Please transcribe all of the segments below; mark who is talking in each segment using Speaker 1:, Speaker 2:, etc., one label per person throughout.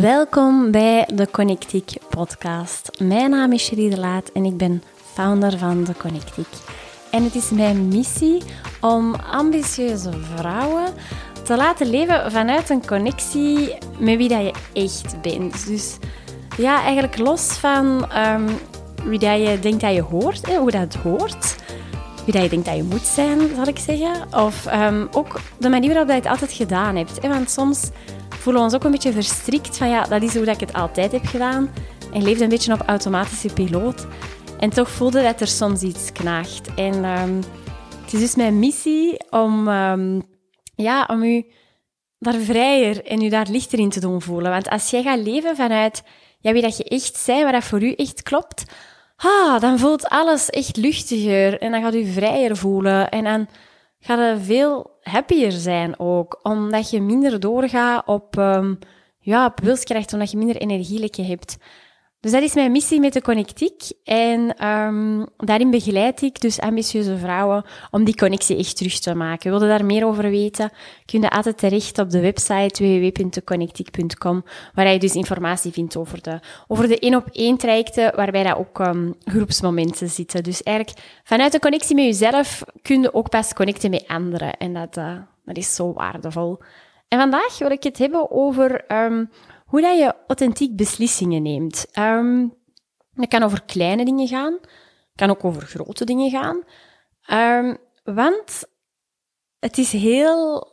Speaker 1: Welkom bij de Connectiek podcast. Mijn naam is Cherie de Laat en ik ben founder van de Connectiek. En het is mijn missie om ambitieuze vrouwen te laten leven vanuit een connectie met wie dat je echt bent. Dus ja, eigenlijk los van ehm, wie dat je denkt dat je hoort, hè, hoe dat hoort. Wie dat je denkt dat je moet zijn, zal ik zeggen. Of ehm, ook de manier waarop dat je het altijd gedaan hebt. Want soms voelen we ons ook een beetje verstrikt van ja, dat is hoe dat ik het altijd heb gedaan. En leefde een beetje op automatische piloot. En toch voelde dat er soms iets knaagt. En ehm, het is dus mijn missie om, um, ja, om u daar vrijer en u daar lichter in te doen voelen. Want als jij gaat leven vanuit ja, wie dat je echt bent, wat dat voor u echt klopt, ah, dan voelt alles echt luchtiger. En dan gaat u vrijer voelen. En dan gaat je veel happier zijn ook. Omdat je minder doorgaat op, um, ja, op wilskracht, omdat je minder energielekken hebt. Dus dat is mijn missie met de Connectiek. En um, daarin begeleid ik dus ambitieuze vrouwen om die connectie echt terug te maken. Wil je daar meer over weten? Kun je altijd terecht op de website www.connectiek.com, waar je dus informatie vindt over de, over de één op één trajecten, waarbij dat ook um, groepsmomenten zitten. Dus eigenlijk vanuit de connectie met jezelf kun je ook pas connecten met anderen. En dat, uh, dat is zo waardevol. En vandaag wil ik het hebben over um, hoe dat je authentiek beslissingen neemt. Um, dat kan over kleine dingen gaan, kan ook over grote dingen gaan. Um, want het is heel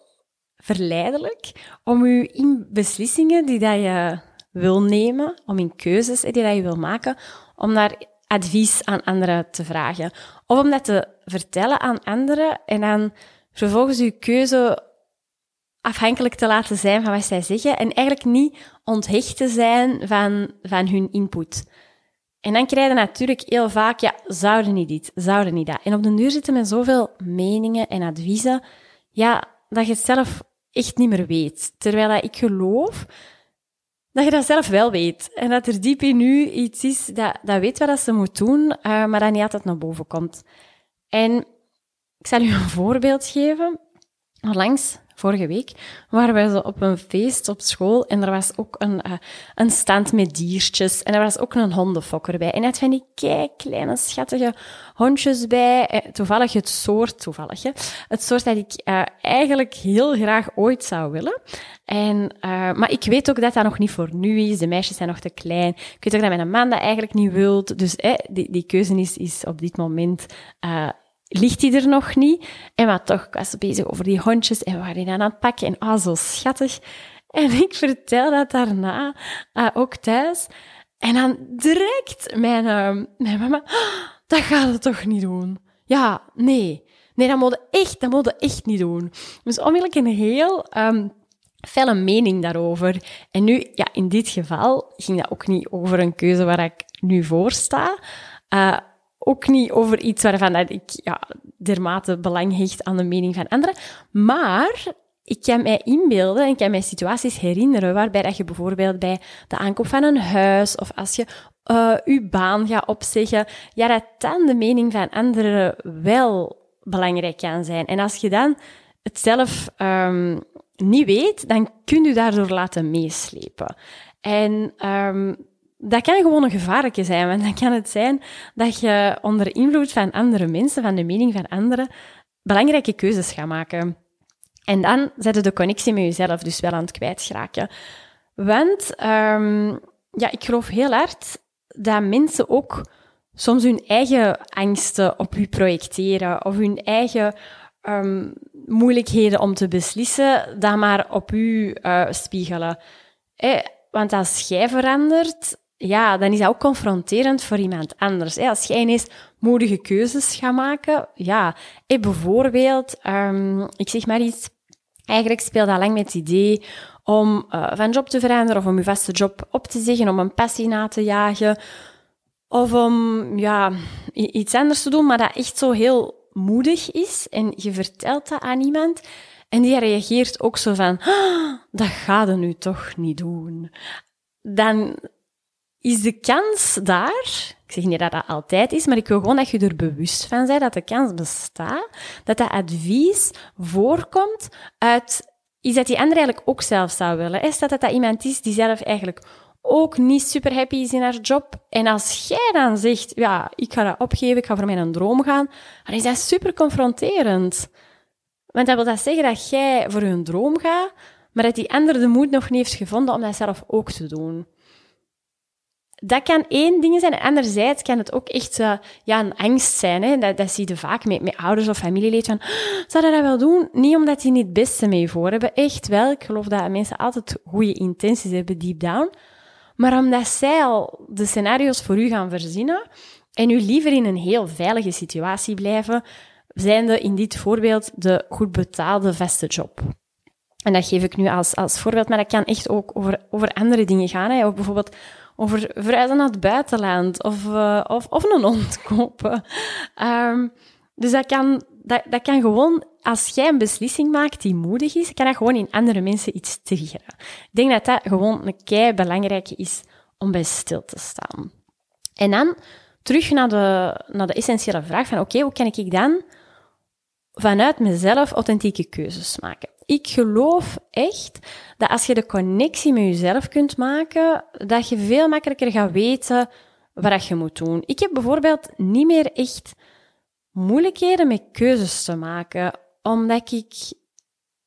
Speaker 1: verleidelijk om je in beslissingen die dat je wil nemen, om in keuzes die dat je wil maken, om daar advies aan anderen te vragen. Of om dat te vertellen aan anderen en dan vervolgens je keuze afhankelijk te laten zijn van wat zij zeggen en eigenlijk niet onthecht te zijn van, van hun input. En dan krijg je natuurlijk heel vaak, ja, zouden niet dit, zouden niet dat. En op de duur zitten met zoveel meningen en adviezen, ja, dat je het zelf echt niet meer weet. Terwijl ik geloof dat je dat zelf wel weet. En dat er diep in u iets is dat, dat weet wat ze moet doen, uh, maar dat niet altijd naar boven komt. En ik zal u een voorbeeld geven. Onlangs vorige week, waren zo op een feest op school en er was ook een, uh, een stand met diertjes en er was ook een hondenfokker bij. En hij had van die kei kleine schattige hondjes bij. Eh, toevallig het soort, toevallig, hè, het soort dat ik uh, eigenlijk heel graag ooit zou willen. En, maar ik weet ook dat dat nog niet voor nu is. De meisjes zijn nog te klein. Ik weet ook dat mijn man dat eigenlijk niet wilt. Dus eh, die, die keuze is, is op dit moment ligt hij er nog niet. En maar toch, ik bezig over die hondjes en we waren die aan het pakken. En ah, oh, zo schattig. En ik vertel dat daarna uh, ook thuis. En dan direct mijn, uh, mijn mama, oh, dat gaat het toch niet doen? Ja, nee. Nee, dat moet echt, dat moet echt niet doen. Dus onmiddellijk een heel um, felle mening daarover. En nu, ja, in dit geval ging dat ook niet over een keuze waar ik nu voor sta. Uh, ook niet over iets waarvan ik ja, dermate belang hecht aan de mening van anderen. Maar ik kan mij inbeelden en kan mij situaties herinneren waarbij dat je bijvoorbeeld bij de aankoop van een huis of als je uh, je baan gaat opzeggen, ja, dat dan de mening van anderen wel belangrijk kan zijn. En als je dan het zelf um, niet weet, dan kun je daardoor laten meeslepen. En um, dat kan gewoon een gevaarlijke zijn, want dan kan het zijn dat je onder invloed van andere mensen, van de mening van anderen, belangrijke keuzes gaat maken. En dan zet de connectie met jezelf dus wel aan het kwijtraken. Want um, ja, ik geloof heel hard dat mensen ook soms hun eigen angsten op u projecteren of hun eigen um, moeilijkheden om te beslissen, dan maar op u uh, spiegelen. Eh, want als jij verandert, ja, dan is dat ook confronterend voor iemand anders. Als jij ineens moedige keuzes gaat maken, ja, bijvoorbeeld, um, ik zeg maar iets, eigenlijk speelt dat lang met het idee om uh, van job te veranderen of om je vaste job op te zeggen, om een passie na te jagen of om ja, iets anders te doen, maar dat echt zo heel moedig is en je vertelt dat aan iemand en die reageert ook zo van, ah, dat gaat je nu toch niet doen. Dan is de kans daar, ik zeg niet dat dat altijd is, maar ik wil gewoon dat je er bewust van bent dat de kans bestaat dat dat advies voorkomt uit is dat die ander eigenlijk ook zelf zou willen. Is dat dat iemand is die zelf eigenlijk ook niet super happy is in haar job. En als jij dan zegt, ja, ik ga dat opgeven, ik ga voor mijn droom gaan, dan is dat super confronterend. Want dat wil dat zeggen dat jij voor je droom gaat, maar dat die ander de moed nog niet heeft gevonden om dat zelf ook te doen. Dat kan één ding zijn. Anderzijds kan het ook echt uh, ja, een angst zijn. Hè? Dat, zie je vaak met, met ouders of familieleden. Van, zou dat wel doen? Niet omdat die niet het beste mee voor hebben. Echt wel. Ik geloof dat mensen altijd goede intenties hebben, deep down. Maar omdat zij al de scenario's voor u gaan verzinnen en u liever in een heel veilige situatie blijven, zijnde in dit voorbeeld de goed betaalde vaste job. En dat geef ik nu als, als voorbeeld, maar dat kan echt ook over, over andere dingen gaan. Hè. Of bijvoorbeeld over verhuizen naar het buitenland of, uh, of, of een hond. Um, dus dat kan, dat, dat kan gewoon, als jij een beslissing maakt die moedig is, kan dat gewoon in andere mensen iets triggeren. Ik denk dat dat gewoon een kei belangrijke is om bij stil te staan. En dan terug naar de, naar de essentiële vraag van, oké, hoe kan ik dan vanuit mezelf authentieke keuzes maken? Ik geloof echt dat als je de connectie met jezelf kunt maken, dat je veel makkelijker gaat weten wat je moet doen. Ik heb bijvoorbeeld niet meer echt moeilijkheden met keuzes te maken, omdat ik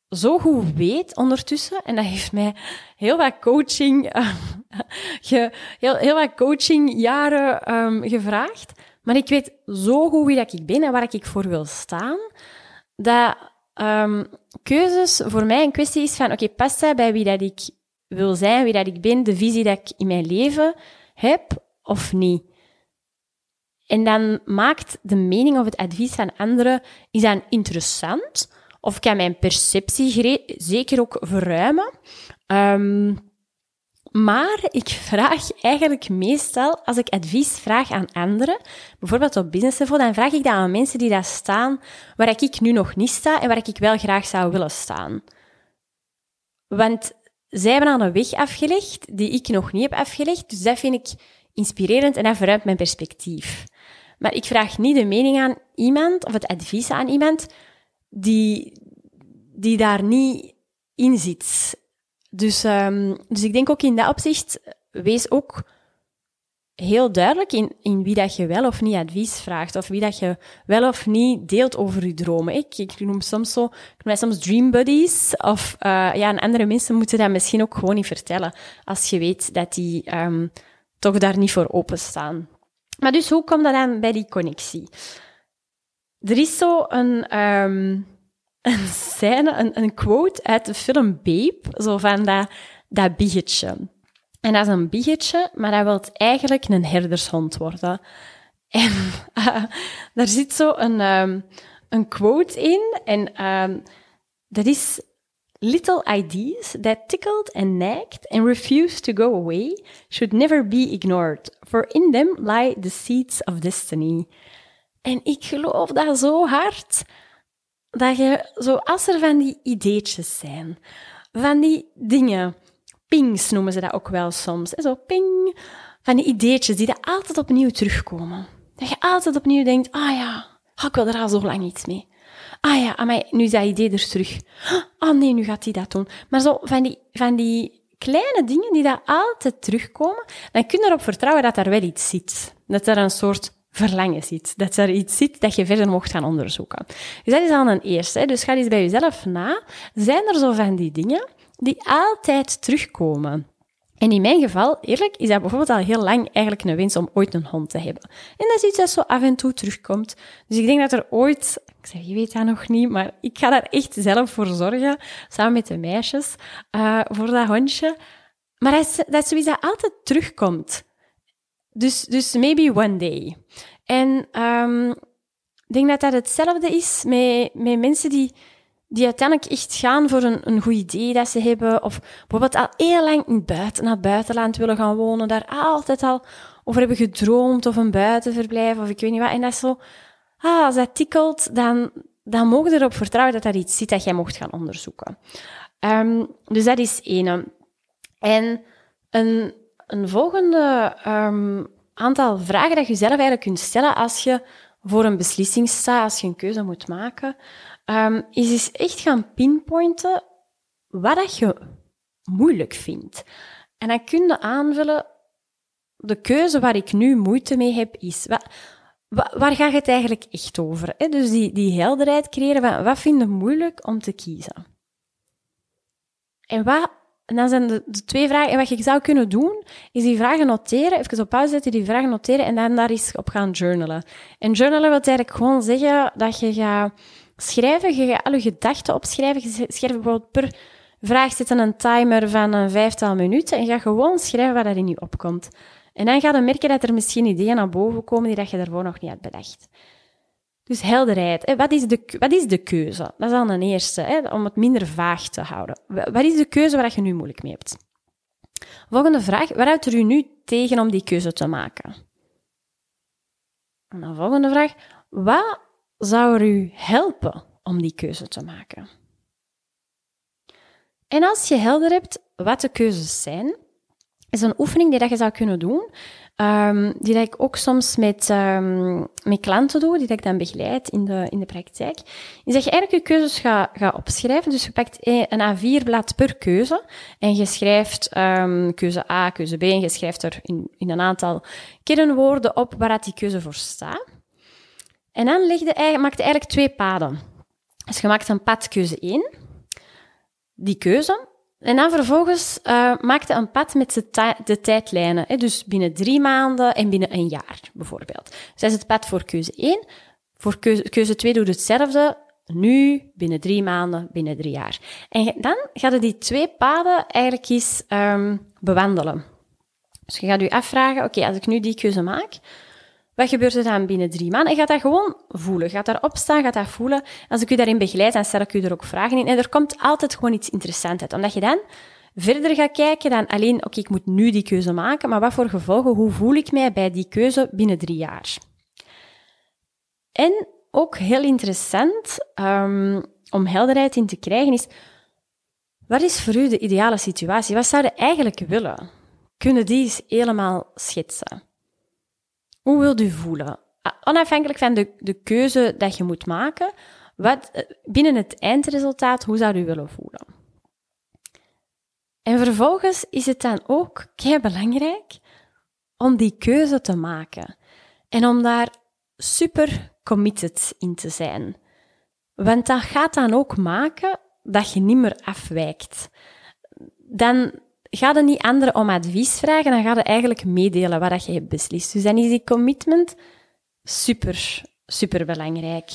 Speaker 1: zo goed weet ondertussen, en dat heeft mij heel wat coaching, uh, heel, heel wat coachingjaren um, gevraagd, maar ik weet zo goed wie dat ik ben en waar ik voor wil staan, dat um, keuzes voor mij een kwestie is van, oké, past dat bij wie dat ik wil zijn, wie dat ik ben, de visie dat ik in mijn leven heb, of niet? En dan maakt de mening of het advies van anderen, is dan interessant? Of kan mijn perceptie zeker ook verruimen? Um, maar ik vraag eigenlijk meestal, als ik advies vraag aan anderen, bijvoorbeeld op business level, dan vraag ik dat aan mensen die daar staan waar ik nu nog niet sta en waar ik wel graag zou willen staan. Want zij hebben al een weg afgelegd die ik nog niet heb afgelegd, dus dat vind ik inspirerend en dat verruimt mijn perspectief. Maar ik vraag niet de mening aan iemand of het advies aan iemand die, die daar niet in zit. Dus, um, dus ik denk ook in dat opzicht, wees ook heel duidelijk in, in wie dat je wel of niet advies vraagt, of wie dat je wel of niet deelt over je dromen. Ik, ik noem soms zo, ik noem soms dream buddies, of uh, ja, en andere mensen moeten dat misschien ook gewoon niet vertellen, als je weet dat die um, toch daar niet voor openstaan. Maar dus hoe komt dat dan bij die connectie? Er is zo een, um, een scène, een, quote uit de film Babe, zo van dat, dat biggetje. En dat is een biggetje, maar dat wil eigenlijk een herdershond worden. En uh, daar zit zo een, um, een quote in, en um, dat is Little ideas that tickled and nagged and refused to go away should never be ignored, for in them lie the seeds of destiny. En ik geloof dat zo hard, dat je, zo als er van die ideetjes zijn, van die dingen, pings noemen ze dat ook wel soms, zo ping, van die ideetjes die er altijd opnieuw terugkomen. Dat je altijd opnieuw denkt, ah ja, ik wil er al zo lang iets mee. Ah ja, amai, nu is dat idee er terug. Ah nee, nu gaat hij dat doen. Maar zo van die, van die kleine dingen die daar altijd terugkomen, dan kun je erop vertrouwen dat er wel iets zit. Dat er een soort verlangen zit. Dat er iets zit dat je verder mocht gaan onderzoeken. Dus dat is al een eerste. Dus ga eens bij jezelf na. Zijn er zo van die dingen die altijd terugkomen? En in mijn geval, eerlijk, is dat bijvoorbeeld al heel lang eigenlijk een wens om ooit een hond te hebben. En dat is iets dat zo af en toe terugkomt. Dus ik denk dat er ooit, ik zeg, je weet dat nog niet, maar ik ga daar echt zelf voor zorgen, samen met de meisjes, uh, voor dat hondje. Maar dat is, dat zoiets dat altijd terugkomt. Dus, dus maybe one day. En um, ik denk dat dat hetzelfde is met, met mensen die, die uiteindelijk echt gaan voor een, een goed idee dat ze hebben. Of bijvoorbeeld al heel lang in buiten, naar buitenland willen gaan wonen. Daar altijd al over hebben gedroomd. Of een buitenverblijf. Of ik weet niet wat. En dat is zo... Ah, als dat tikkelt, dan, dan mogen erop vertrouwen dat er iets zit dat jij mocht gaan onderzoeken. Um, dus dat is één. En een, een volgende um, aantal vragen dat je zelf eigenlijk kunt stellen als je voor een beslissing staat, als je een keuze moet maken, um, is, echt gaan pinpointen wat dat je moeilijk vindt. En dan kun je aanvullen, de keuze waar ik nu moeite mee heb, is... Wat, waar gaat het eigenlijk echt over? Hè? Dus die, die helderheid creëren van wat vind je moeilijk om te kiezen? En, wat, en dan zijn de, twee vragen. En wat je zou kunnen doen, is die vragen noteren, even op pauze zetten, die vragen noteren en dan daar eens op gaan journalen. En journalen wil eigenlijk gewoon zeggen dat je gaat schrijven, je gaat al je gedachten opschrijven. Je schrijft bijvoorbeeld per vraag zitten een timer van een vijftal minuten en gaat gewoon schrijven wat er in je opkomt. En dan ga je merken dat er misschien ideeën naar boven komen die dat je daarvoor nog niet had bedacht. Dus helderheid. Wat, is de, wat is de keuze? Dat is dan een eerste, hè? om het minder vaag te houden. Wat is de keuze waar je nu moeilijk mee hebt? Volgende vraag. Wat houdt er u nu tegen om die keuze te maken? En dan volgende vraag. Wat zou er u helpen om die keuze te maken? En als je helder hebt wat de keuzes zijn, is een oefening die dat je zou kunnen doen, um, die dat ik ook soms met, um, met klanten doe, die dat ik dan begeleid in de, in de praktijk, is dat je eigenlijk je keuzes gaat, gaat opschrijven. Dus je pakt een A4-blad per keuze en je schrijft um, keuze A, keuze B en je schrijft er in, in een aantal kernwoorden op waar die keuze voor staat. En dan leg je, maak je eigenlijk twee paden. Dus je maakt een pad keuze 1, die keuze, en dan vervolgens uh, maakte een pad met de, tijdlijnen. Hè, dus binnen drie maanden en binnen een jaar, bijvoorbeeld. Dus is het pad voor keuze 1. Voor keuze, keuze 2 doet hetzelfde. Nu, binnen drie maanden, binnen drie jaar. En dan gaan die twee paden eigenlijk eens um, bewandelen. Dus je gaat je afvragen, oké, als ik nu die keuze maak, wat gebeurt er dan binnen drie maanden? En gaat dat gewoon voelen. Gaat daarop staan, gaat dat voelen. Als ik u daarin begeleid, dan stel ik u er ook vragen in. Er komt altijd gewoon iets interessants uit. Omdat je dan verder gaat kijken dan alleen, oké, ik moet nu die keuze maken, maar wat voor gevolgen, hoe voel ik mij bij die keuze binnen drie jaar? En ook heel interessant um, om helderheid in te krijgen is, wat is voor u de ideale situatie? Wat zou je eigenlijk willen? Kunnen die eens helemaal schetsen? Hoe wilt u voelen? Onafhankelijk van de, de keuze dat je moet maken, wat, eh, binnen het eindresultaat, hoe zou u willen voelen? En vervolgens is het dan ook kei belangrijk om die keuze te maken. En om daar super committed in te zijn. Want dat gaat dan ook maken dat je niet meer afwijkt. Dan ga je niet anderen om advies vragen, dan ga je eigenlijk meedelen wat je hebt beslist. Dus dan is die commitment super, super belangrijk.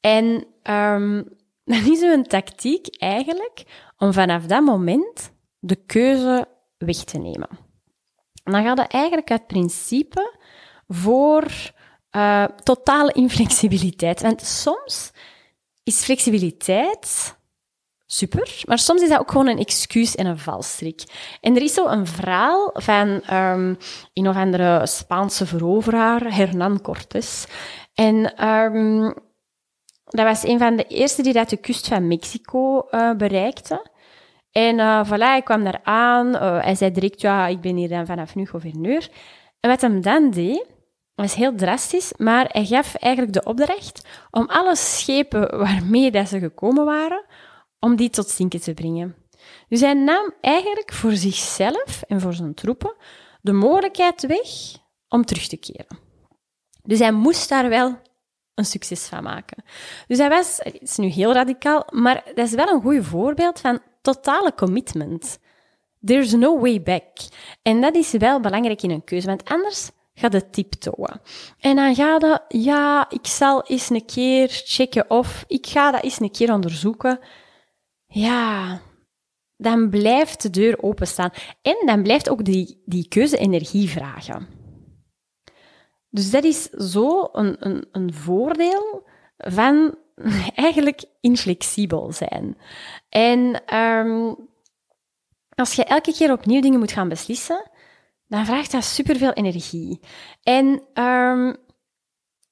Speaker 1: En um, dan is een tactiek eigenlijk om vanaf dat moment de keuze weg te nemen. dan gaat het eigenlijk uit principe voor uh, totale inflexibiliteit. Want soms is flexibiliteit super. Maar soms is dat ook gewoon een excuus en een valstrik. En er is zo een verhaal van um, een of andere Spaanse veroveraar, Hernán Cortés. En um, dat was een van de eerste die dat de kust van Mexico uh, bereikte. En uh, voilà, hij kwam daar aan. Uh, hij zei direct, ja, ik ben hier dan vanaf nu gouverneur. En wat hem dan deed, was heel drastisch, maar hij gaf eigenlijk de opdracht om alle schepen waarmee dat ze gekomen waren, om die tot zinken te brengen. Dus hij nam eigenlijk voor zichzelf en voor zijn troepen de mogelijkheid weg om terug te keren. Dus hij moest daar wel een succes van maken. Dus hij was, het is nu heel radicaal, maar dat is wel een goed voorbeeld van totale commitment. There's no way back. En dat is wel belangrijk in een keuze, want anders gaat het tiptoeën. En dan gaat het, ja, ik zal eens een keer checken of ik ga dat eens een keer onderzoeken ja, dan blijft de deur openstaan. En dan blijft ook die, die keuze energie vragen. Dus dat is zo een, een, een voordeel van eigenlijk inflexibel zijn. En um, als je elke keer opnieuw dingen moet gaan beslissen, dan vraagt dat superveel energie. En um,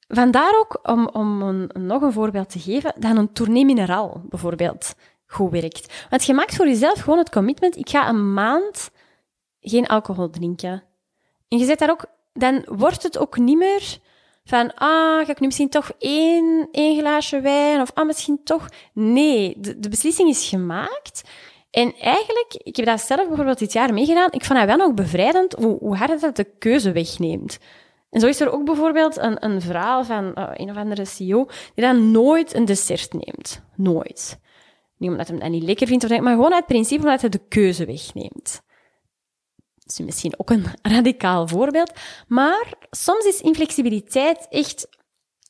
Speaker 1: vandaar ook, om, om nog een voorbeeld te geven, dan een tournee mineraal bijvoorbeeld goed werkt. Want je maakt voor jezelf gewoon het commitment, ik ga een maand geen alcohol drinken. En je zet daar ook, dan wordt het ook niet meer van, ah, ga ik nu misschien toch één, één glaasje wijn, of ah, misschien toch... Nee, de, beslissing is gemaakt. En eigenlijk, ik heb dat zelf bijvoorbeeld dit jaar meegedaan, ik vond dat wel nog bevrijdend hoe, hoe hard dat de keuze wegneemt. En zo is er ook bijvoorbeeld een, een verhaal van uh, een of andere CEO die dan nooit een dessert neemt. Nooit. Niet omdat hij dat niet lekker vindt, of maar gewoon uit principe omdat hij de keuze wegneemt. Dat is misschien ook een radicaal voorbeeld. Maar soms is inflexibiliteit echt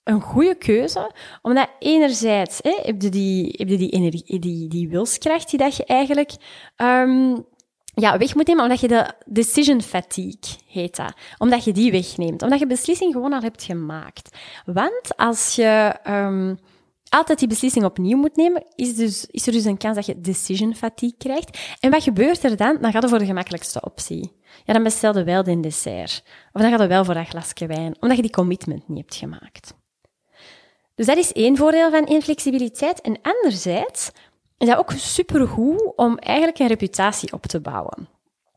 Speaker 1: een goede keuze, omdat enerzijds hè, heb je die, heb je die, energie, die, die wilskracht die dat je eigenlijk um, ja, weg moet nemen, omdat je de decision fatigue heet dat. Omdat je die wegneemt. Omdat je beslissing gewoon al hebt gemaakt. Want als je um, altijd die beslissing opnieuw moet nemen, is, dus, is er dus een kans dat je decision fatigue krijgt. En wat gebeurt er dan? Dan gaat je voor de gemakkelijkste optie. Ja, dan bestel je wel de dessert. Of dan gaat je wel voor dat glasje wijn, omdat je die commitment niet hebt gemaakt. Dus dat is één voordeel van inflexibiliteit. En anderzijds is dat ook supergoed om eigenlijk een reputatie op te bouwen.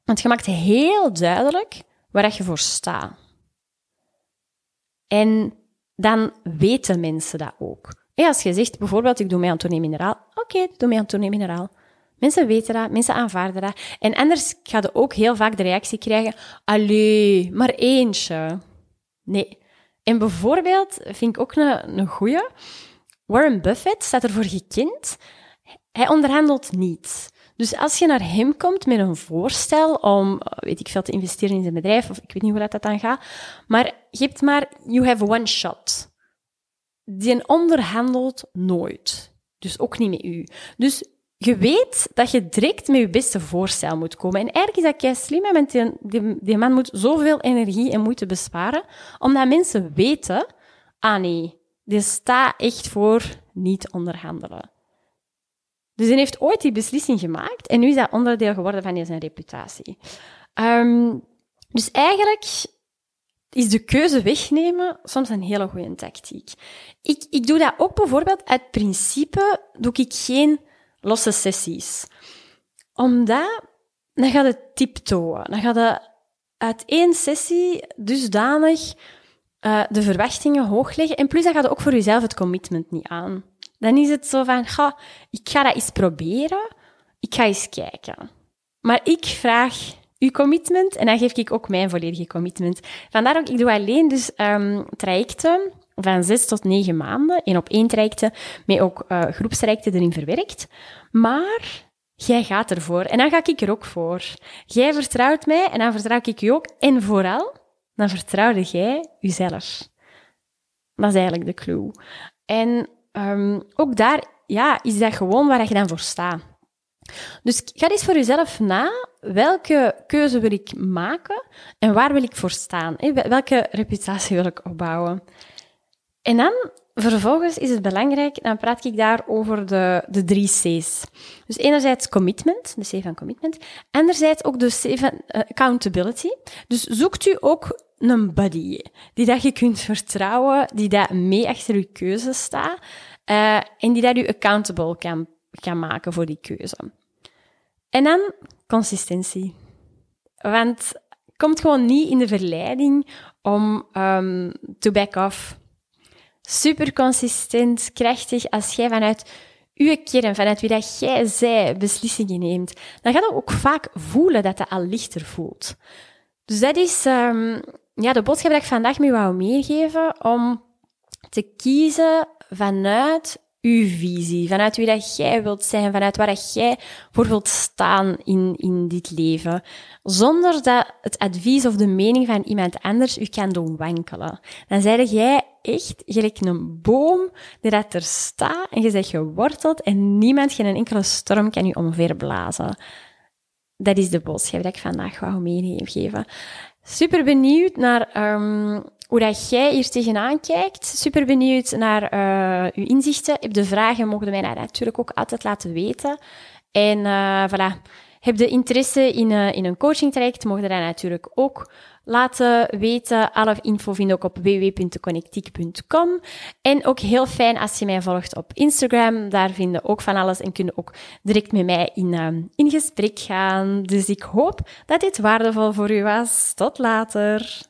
Speaker 1: Want je maakt heel duidelijk waar je voor staat. En dan weten mensen dat ook. Als je zegt bijvoorbeeld, ik doe mij aan tournee mineraal. Oké, doe mij aan tournee mineraal. Mensen weten dat, mensen aanvaarden dat. En anders ga je ook heel vaak de reactie krijgen, allee, maar eentje. Nee. En bijvoorbeeld, vind ik ook een, een goeie, Warren Buffett staat ervoor gekend hij onderhandelt niet. Dus als je naar hem komt met een voorstel om, weet ik veel, te investeren in zijn bedrijf, of ik weet niet hoe dat, dat dan gaat, maar je hebt maar, you have one shot. Die onderhandelt nooit. Dus ook niet met u. Dus je weet dat je direct met je beste voorstel moet komen. En eigenlijk is dat kei slim, want die, man moet zoveel energie en moeite besparen, omdat mensen weten, ah nee, die staat echt voor niet onderhandelen. Dus hij heeft ooit die beslissing gemaakt en nu is dat onderdeel geworden van zijn reputatie. Um, dus eigenlijk is de keuze wegnemen soms een hele goede tactiek. Ik, ik doe dat ook bijvoorbeeld uit principe, doe ik geen losse sessies. Omdat, dan gaat het tiptoeën. Dan gaat het uit één sessie dusdanig uh, de verwachtingen hoog leggen. En plus, dan gaat het ook voor jezelf het commitment niet aan. Dan is het zo van, ik ga dat eens proberen. Ik ga eens kijken. Maar ik vraag uw commitment en dan geef ik ook mijn volledige commitment. Vandaar ook, ik doe alleen dus um, trajecten van zes tot negen maanden. En op één trajecten met ook uh, groepstrajecten erin verwerkt. Maar jij gaat ervoor. En dan ga ik er ook voor. Jij vertrouwt mij en dan vertrouw ik u ook. En vooral, dan vertrouwde jij jezelf. Dat is eigenlijk de clue. En um, ook daar ja, is dat gewoon waar je dan voor staat. Dus ga eens voor jezelf na, welke keuze wil ik maken en waar wil ik voor staan? Welke reputatie wil ik opbouwen? En dan vervolgens is het belangrijk, dan praat ik daar over de, de drie C's. Dus enerzijds commitment, de C van commitment. Anderzijds ook de C van uh, accountability. Dus zoekt u ook een buddy die dat je kunt vertrouwen, die dat mee achter je keuze staat uh, en die dat u accountable kan, kan maken voor die keuze. En dan consistentie. Want komt gewoon niet in de verleiding om um, to back off super consistent, krachtig, als jij vanuit uw kern, vanuit wie dat jij zij beslissingen neemt, dan gaat je ook vaak voelen dat het al lichter voelt. Dus dat is um, ja, de boodschap die ik vandaag mee wou meegeven, om te kiezen vanuit uw visie, vanuit wie dat jij wilt zijn, vanuit waar dat jij voor wilt staan in, in dit leven. Zonder dat het advies of de mening van iemand anders u kan doen wankelen. Dan zeg jij echt gelijk een boom die dat er staat en je zegt geworteld en niemand, geen enkele storm kan je omverblazen. Dat is de boodschap die ik vandaag wou meegeven. Super benieuwd naar um, hoe dat jij hier tegenaan kijkt. Super benieuwd naar uh, uw inzichten. Heb de vragen, mogen mij dat natuurlijk ook altijd laten weten. En uh, voilà. Heb je interesse in, uh, in een coaching traject, mogen dat natuurlijk ook laten weten. Alle info vind ik op www.connectiek.com. En ook heel fijn als je mij volgt op Instagram. Daar vind je ook van alles en kun je ook direct met mij in, in gesprek gaan. Dus ik hoop dat dit waardevol voor u was. Tot later.